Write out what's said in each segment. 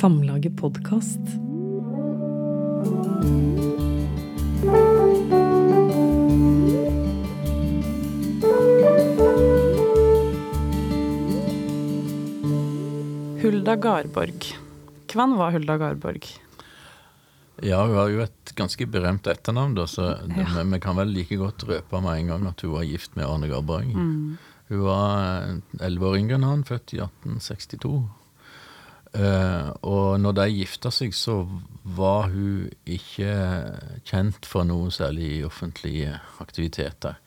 Samlaget podkast. Hulda Garborg. Hvem var Hulda Garborg? Ja, hun har jo et ganske berømt etternavn, da, så Ja. vi kan vel like godt røpe med en gang at hun var gift med Arne Garborg. Mm. Hun var elleve år yngre enn han, født i 1862. Eh, og når de gifta seg, så var hun ikke kjent for noe særlig offentlige aktiviteter.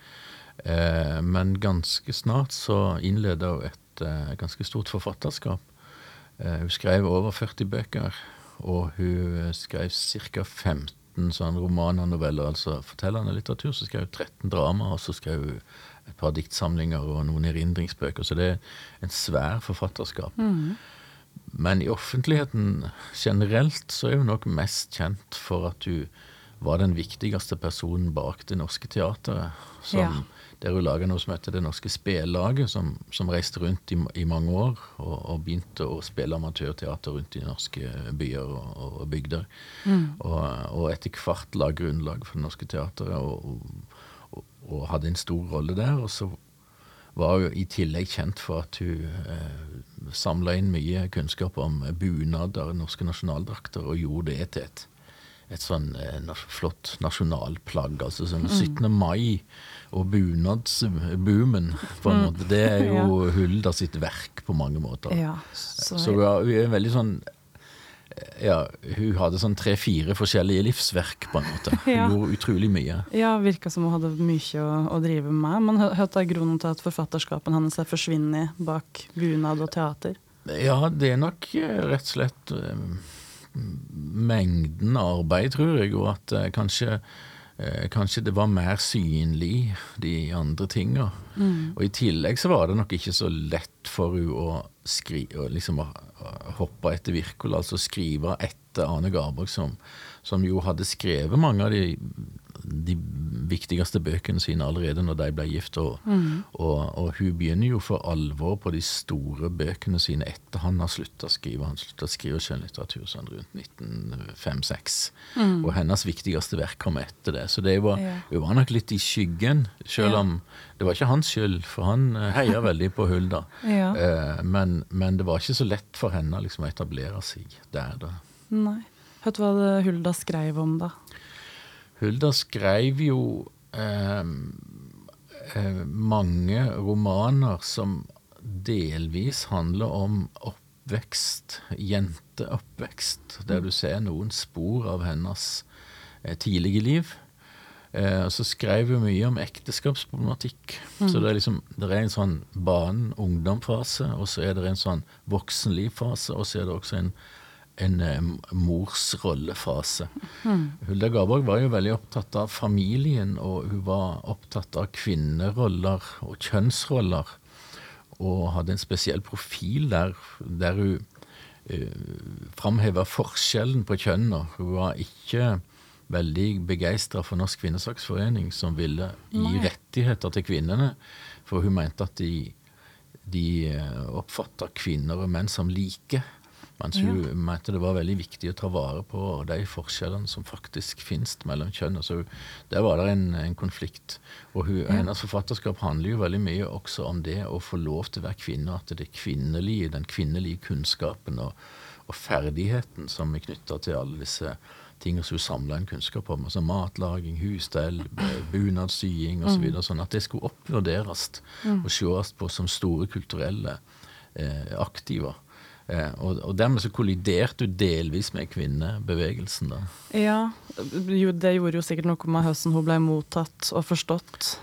Uh, men ganske snart så innleda hun et uh, ganske stort forfatterskap. Hun skrev over 40 bøker, og hun skrev ca. 15 sånn romaner, noveller, altså fortellende litteratur. Så skrev hun 13 drama, og så skrev hun et par diktsamlinger og noen erindringsbøker. Så det er en svær forfatterskap. Mm. Men i offentligheten generelt så er hun nok mest kjent for at hun var den viktigste personen bak Det Norske Teatret. Som, Ja. Der hun laga noe som heter Det Norske Spellaget, som, som reiste rundt i, i mange år og, og begynte å spille amatørteater rundt i norske byer og, og bygder. Mm. Og, og etter hvert la grunnlag for Det Norske Teatret og, og, hadde en stor rolle der. Og så var jo i tillegg kjent for at hun eh, samla inn mye kunnskap om bunader, norske nasjonaldrakter, og gjorde det til et, et sånn eh, flott nasjonalplagg. Altså sånn 17. mai og bunadsboomen, på en måte. Det er jo Hulda sitt verk på mange måter. Ja, så, Så hun er- hun er veldig sånn ja, Hun hadde sånn tre-fire forskjellige livsverk, på en måte. Hun Ja. gjorde utrolig mye. ja, virka som hun hadde mye å, å drive med. Men hva er grunnen til at forfatterskapen hennes er forsvunnet bak bunad og teater? Ja, det er nok eh, rett og slett eh, mengden arbeid, tror jeg, og at eh, kanskje, eh, kanskje det var mer synlig, de andre tinga. Mm. Og i tillegg så var det nok ikke så lett for hun å liksom å liksom hoppe etter Wirkola, altså skrive etter Ane Garborg, som, som jo hadde skrevet mange av de, de viktigste bøkene sine allerede når de ble gift. Og, og, og hun begynner jo for alvor på de store bøkene sine etter han har slutta å skrive. Han slutta å skrive skjønnlitteratur sånn rundt 1905-6. Og hennes viktigste verk kom etter det. Så det var, Ja. hun var nok litt i skyggen, selv Ja. om det var ikke hans skyld, for han eh, heia veldig på Hulda. Ja. Eh, men, men det var ikke så lett for henne liksom, å etablere seg der. da. Nei. Du hva Hulda skrev om, da? Hulda skrev jo eh, eh, mange romaner som delvis handler om oppvekst, jenteoppvekst, der du ser noen spor av hennes eh, tidlige liv. Eh, så skrev hun mye om ekteskapsproblematikk. Så det er liksom, det er en sånn barn-ungdom-fase, og så er det en sånn voksenliv-fase, og så er det også en, en morsrollefase. morsrollefase. Hulda Garborg var jo veldig opptatt av familien, og hun var opptatt av kvinneroller og kjønnsroller, og hadde en spesiell profil der, der hun uh, framheva forskjellen på kjønnene. Hun var ikke veldig begeistra for Norsk kvinnesaksforening, som ville gi rettigheter til kvinnene, for hun mente at de, de oppfatta kvinner og menn som like. Mens hun mente det var veldig viktig å ta vare på de forskjellene som faktisk finnes mellom kjønn. Så der var det en, en konflikt. Og hun, hennes forfatterskap handler jo veldig mye også om det å få lov til å være kvinne, at det kvinnelige, den kvinnelige kunnskapen og, og ferdigheten som er knytta til alle disse tingene som hun samla en kunnskap om. altså Matlaging, husstell, bunadssying osv. Så videre, sånn at det skulle oppvurderes og sees på som store kulturelle eh, aktiver. Eh, og, og dermed så kolliderte du delvis med kvinnebevegelsen. da. Ja, jo, det gjorde jo sikkert noe med hvordan hun ble mottatt og forstått.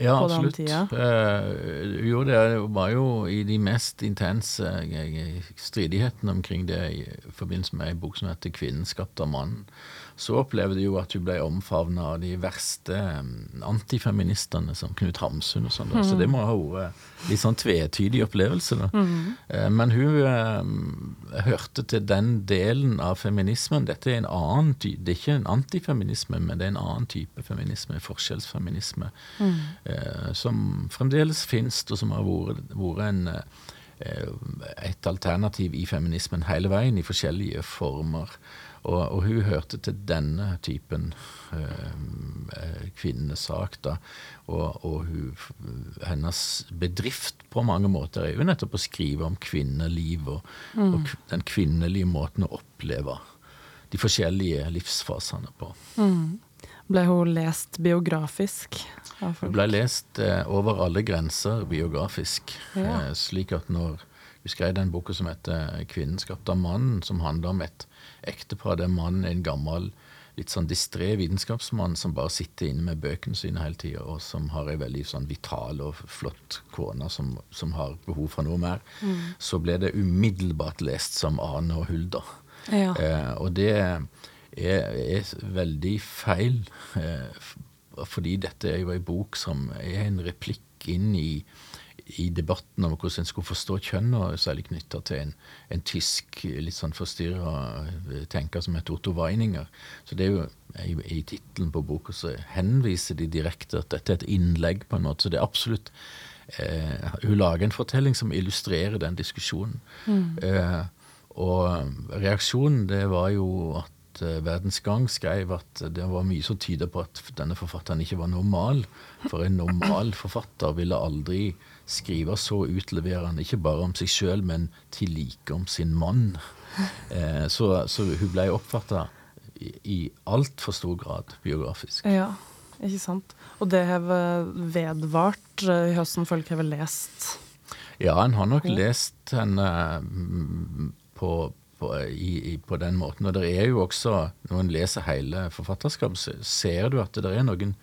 Ja, På den absolutt. tida. Eh, jo, det var jo i de mest intense eh, stridighetene omkring det i forbindelse med ei bok som heter 'Kvinnen skapt av mannen'. Så opplevde jo at hun ble omfavna av de verste antifeministene, som Knut Hamsun og sånn. Mm. Så det må ha vært litt sånn tvetydig opplevelse. da. Eh, Men hun eh, hørte til den delen av feminismen. Dette er en annen ty Det er ikke en antifeminisme, men det er en annen type feminisme, forskjellsfeminisme, eh, som fremdeles finnes, og som har vært, en, eh, et alternativ i feminismen hele veien, i forskjellige former. Og, og hun hørte til denne typen øh, kvinnesak, da. Og, og hun, hennes bedrift på mange måter er jo nettopp å skrive om kvinneliv og, mm. og den kvinnelige måten å oppleve de forskjellige livsfasene på. Mm. Ble hun lest biografisk? Hun ble lest eh, over alle grenser biografisk. Ja. Eh, slik at når vi skrev den boka som heter 'Kvinnen skapt av mannen', som handler om et ektepar der mannen er en gammel, litt sånn distré vitenskapsmann som bare sitter inne med bøkene sine hele tida, og som har ei veldig sånn vital og flott kone som, som har behov for noe mer, mm. så ble det umiddelbart lest som Ane og Hulda. Ja. Eh, og det er, er veldig feil, eh, fordi dette er jo ei bok som er en replikk inn i, i debatten om hvordan en skulle forstå kjønn, og særlig knytta til en, en, tysk litt sånn forstyrra eh, tenker som heter Otto Weininger. Så det er jo i, i tittelen på boka så henviser de direkte at dette er et innlegg, på en måte. Så det er absolutt eh, Hun lager en fortelling som illustrerer den diskusjonen. Mm. Eh, og reaksjonen det var jo at Eh, Verdens Gang skrev at det var mye som tyder på at denne forfatteren ikke var normal. For en normal forfatter ville aldri skrive så utleverende, ikke bare om seg sjøl, men til like om sin mann. Eh, så, så, hun ble oppfatta i, i altfor stor grad biografisk. Ja, ikke sant. Og det har vedvart eh, i høsten folk har lest? Ja, en har nok lest henne mm, på på, i, på, den måten. Og det er jo også, når en leser hele forfatterskapet, så ser du at det er noen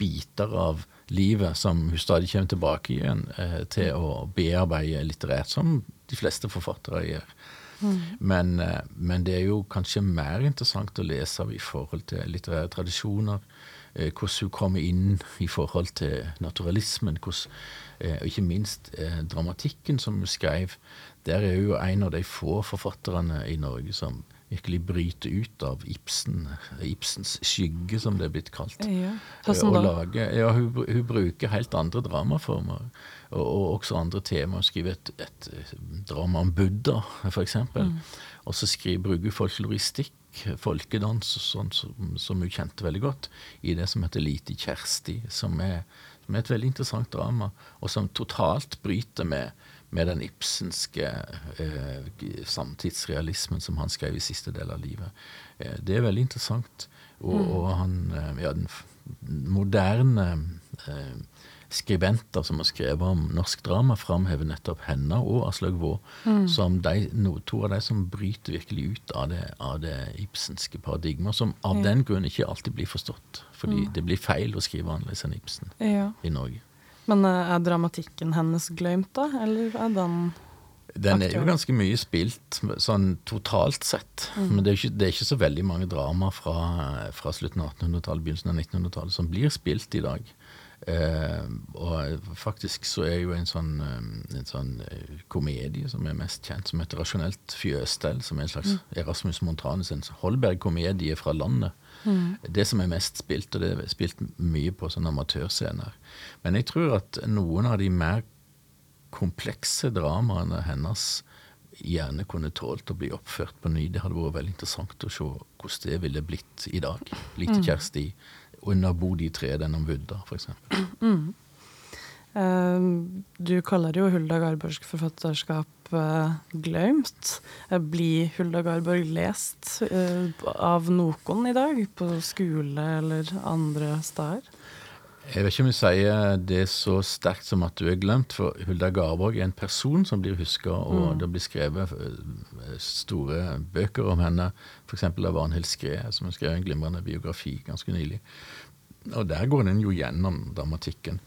biter av livet som hun stadig kommer tilbake igjen eh, til å bearbeide litterært, som de fleste forfattere gjør. Mm. Men, eh, men, det er jo kanskje mer interessant å lese av i forhold til litterære tradisjoner. Eh, hvordan hun kommer inn i forhold til naturalismen. Hvordan, eh, og ikke minst eh, dramatikken som hun skrev der er jo en av de få forfatterne i Norge som virkelig bryter ut av Ibsen, Ibsens skygge, som det er blitt kalt. Ja. Sånn lage, ja, hun, hun, bruker helt andre dramaformer, og, og også andre temaer. Hun skriver et, et, drama om Buddha, f.eks. Mm. Og så skriver, bruker hun folkloristikk, folkedans, sånn som, som, hun kjente veldig godt, i det som heter Lite Kjersti, som er, som er et veldig interessant drama, og som totalt bryter med med den ibsenske eh, samtidsrealismen som han skrev i siste del av livet. Eh, det er veldig interessant. Og, mm. og han eh, Ja, den moderne eh, skribenter som har skrevet om norsk drama, framhever nettopp henne og Aslaug Vaa mm. som de, no, to av de som bryter virkelig ut av det, av det ibsenske paradigmet, som av ja. den grunn ikke alltid blir forstått. Fordi mm. det blir feil å skrive annerledes enn Ibsen ja. i Norge. Men eh, er dramatikken hennes glemt, da? Eller er den Den er jo ganske mye spilt, sånn totalt sett. Mm. Men det er, ikke, det er, ikke, så veldig mange drama fra, fra slutten av 1800-tallet, begynnelsen av 1900-tallet som blir spilt i dag. Uh, og faktisk så er jo en sånn, en sånn uh, komedie som er mest kjent, som heter 'Rasjonelt fjøsstell', som er en slags mm. Erasmus Montanes en Holberg-komedie fra landet. Mm. Det som er mest spilt, og det er spilt mye på sånne amatørscener. Men jeg tror at noen av de mer komplekse dramaene hennes gjerne kunne tålt å bli oppført på ny. Det hadde vært veldig interessant å se hvordan det ville blitt i dag. Lite mm. Kjersti under Bodhi-treet enn om Vudda, f.eks. Mm. Uh, du kaller jo Hulda Garborgs forfatterskap uh, glemt. Uh, blir Hulda Garborg lest av noen i dag, på skole eller andre steder? Jeg vet ikke om jeg sier det så sterkt som at du er glemt, for Hulda Garborg er en person som blir huska, og mm. det blir skrevet store bøker om henne, f.eks. av Arnhild Skræ, som skrev en glimrende biografi ganske nylig. Og der går den jo gjennom dramatikken.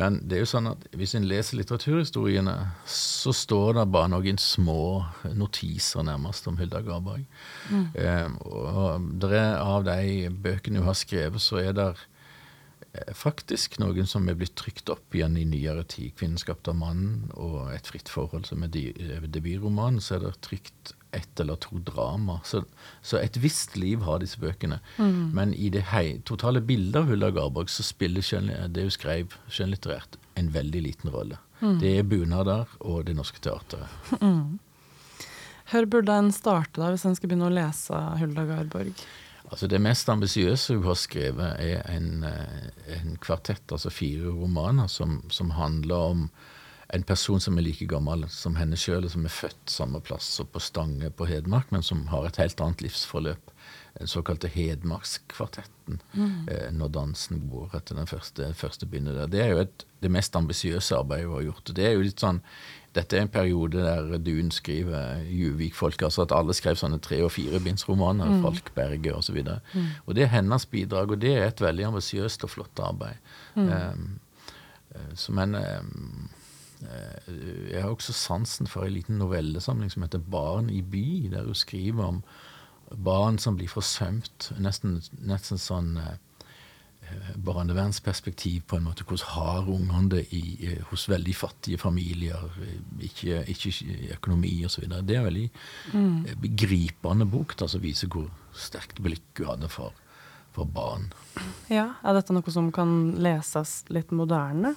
Men det er jo sånn at hvis en leser litteraturhistoriene, så står det bare noen små notiser nærmest om Hulda Garborg. Mm. Eh, og av de bøkene hun har skrevet, så er det eh, faktisk noen som er blitt trykt opp igjen i nyere tid. 'Kvinnen skapt av mannen' og 'Et fritt forhold', som er debutromanen. Så er det trykt ett eller to drama. Så, så, et visst liv har disse bøkene. Mm. Men i det hei, totale bildet av Hulda Garborg så spiller det hun skrev skjønnlitterært, en veldig liten rolle. Mm. Det er bunader og Det Norske Teatret. Mm. Hvor burde en starte da, hvis en skal begynne å lese Hulda Garborg? Altså Det mest ambisiøse hun har skrevet, er en, eh, en kvartett, altså fire romaner, som, som, handler om en person som er like gammel som henne sjøl, som er født samme plass og på Stange på Hedmark, men som har et helt annet livsforløp. Den såkalte Hedmarkskvartetten, mm. eh, når dansen går etter den første, første bindet der. Det er jo et, det mest ambisiøse arbeidet hun har gjort. Det er jo litt sånn dette er en periode der Dun skriver Juvik-folk, altså at alle skrev sånne tre- og firebindsromaner, mm. Falkberget osv. Og, så mm. og det er hennes bidrag, og det er et veldig ambisiøst og flott arbeid. Mm. Um, så men um, jeg har også sansen for en liten novellesamling som heter Barn i by, der hun skriver om barn som blir forsømt. Nesten, nesten sånn barnevernsperspektiv, på en måte. Hvordan har ungene det i, eh, hos veldig fattige familier? Ikke, ikke økonomi osv. Det er en veldig mm. begripende bok som viser hvor sterkt blikk hun hadde for, for barn. Ja, Er dette noe som kan leses litt moderne?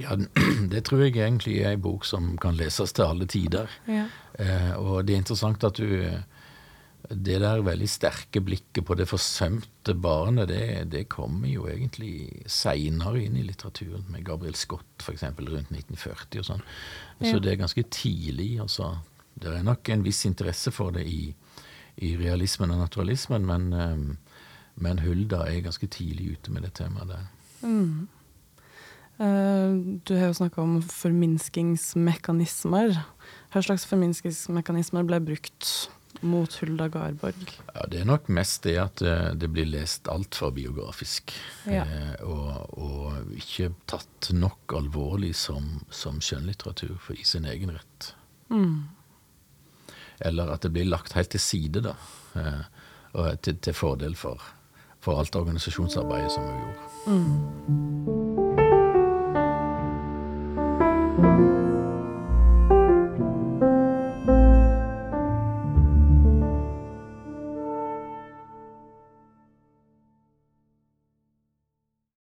Ja, det tror jeg egentlig er en bok som kan leses til alle tider. Ja. Eh, og det er interessant at du det der veldig sterke blikket på det forsømte barnet, det, det kommer jo egentlig seinere inn i litteraturen, med Gabriel Scott f.eks. rundt 1940 og sånn. Ja. Så det er ganske tidlig. altså. Det er nok en viss interesse for det i, i realismen og naturalismen, men, um, men, Hulda er ganske tidlig ute med det temaet der. Mm. Uh, du har jo snakka om forminskingsmekanismer. Hva slags forminskingsmekanismer ble brukt mot Hulda Garborg? Ja, Det er nok mest det at eh, det blir lest altfor biografisk. Ja. Eh, og, og, ikke tatt nok alvorlig som, som skjønnlitteratur for i sin egen rett. Mm. Eller at det blir lagt helt til side, da. Eh, til, til fordel for, for, alt organisasjonsarbeidet som hun gjorde. Mm.